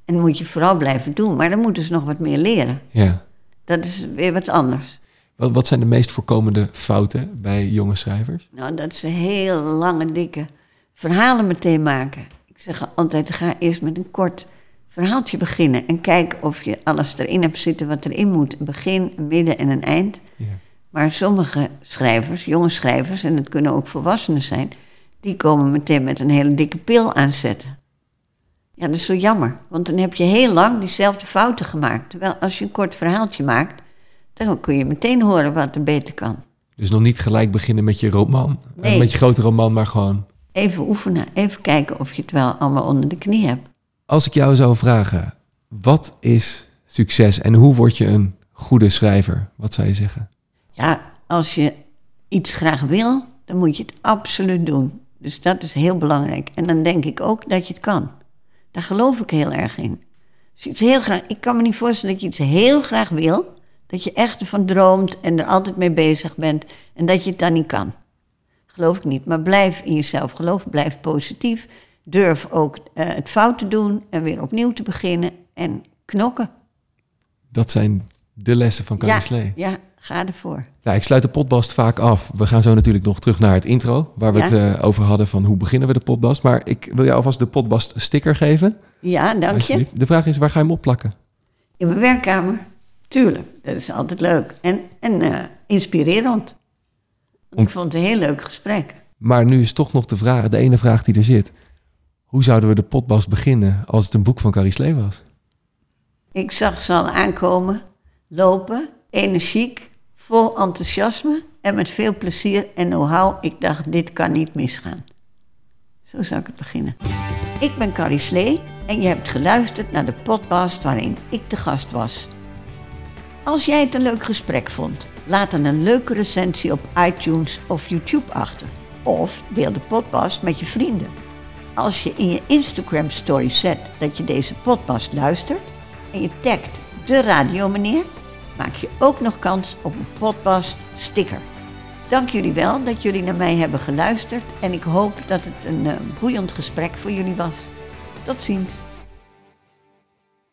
En moet je vooral blijven doen. Maar dan moeten ze nog wat meer leren. Ja. Dat is weer wat anders. Wat, wat zijn de meest voorkomende fouten bij jonge schrijvers? Nou, dat ze heel lange, dikke verhalen meteen maken. Ik zeg altijd, ga eerst met een kort verhaaltje beginnen. En kijk of je alles erin hebt zitten wat erin moet. Een begin, een midden en een eind. Ja. Maar sommige schrijvers, jonge schrijvers, en het kunnen ook volwassenen zijn... die komen meteen met een hele dikke pil aanzetten. Ja, dat is zo jammer. Want dan heb je heel lang diezelfde fouten gemaakt. Terwijl als je een kort verhaaltje maakt... dan kun je meteen horen wat er beter kan. Dus nog niet gelijk beginnen met je roman, Nee. met je grote roman, maar gewoon... Even oefenen, even kijken of je het wel allemaal onder de knie hebt. Als ik jou zou vragen, wat is succes en hoe word je een goede schrijver? Wat zou je zeggen? Ja, als je iets graag wil, dan moet je het absoluut doen. Dus dat is heel belangrijk. En dan denk ik ook dat je het kan. Daar geloof ik heel erg in. Je iets heel graag, ik kan me niet voorstellen dat je iets heel graag wil, dat je echt ervan droomt en er altijd mee bezig bent en dat je het dan niet kan. Geloof ik niet. Maar blijf in jezelf geloven, blijf positief. Durf ook eh, het fout te doen en weer opnieuw te beginnen en knokken. Dat zijn de lessen van Carrie Ja, Slee. ja, ga ervoor. Ja, ik sluit de potbast vaak af. We gaan zo natuurlijk nog terug naar het intro, waar we Ja. het eh, over hadden van hoe beginnen we de potbast. Maar ik wil jou alvast de potbast sticker geven. Ja, dank je. De vraag is, waar ga je hem opplakken? In mijn werkkamer? Tuurlijk, dat is altijd leuk. En, en eh, inspirerend. Ik vond het een heel leuk gesprek. Maar nu is toch nog de vraag, de ene vraag die er zit. Hoe zouden we de potbast beginnen als het een boek van Carrie Slee was? Ik zag ze al aankomen, lopen, energiek, vol enthousiasme en met veel plezier en know-how. Ik dacht, dit kan niet misgaan. Zo zou ik het beginnen. Ik ben Carrie Slee en je hebt geluisterd naar de podcast waarin ik de gast was. Als jij het een leuk gesprek vond, laat dan een leuke recensie op iTunes of YouTube achter. Of deel de podcast met je vrienden. Als je in je Instagram story zet dat je deze podcast luistert en je tagt de radiomeneer, maak je ook nog kans op een podcast sticker. Dank jullie wel dat jullie naar mij hebben geluisterd en ik hoop dat het een eh, boeiend gesprek voor jullie was. Tot ziens.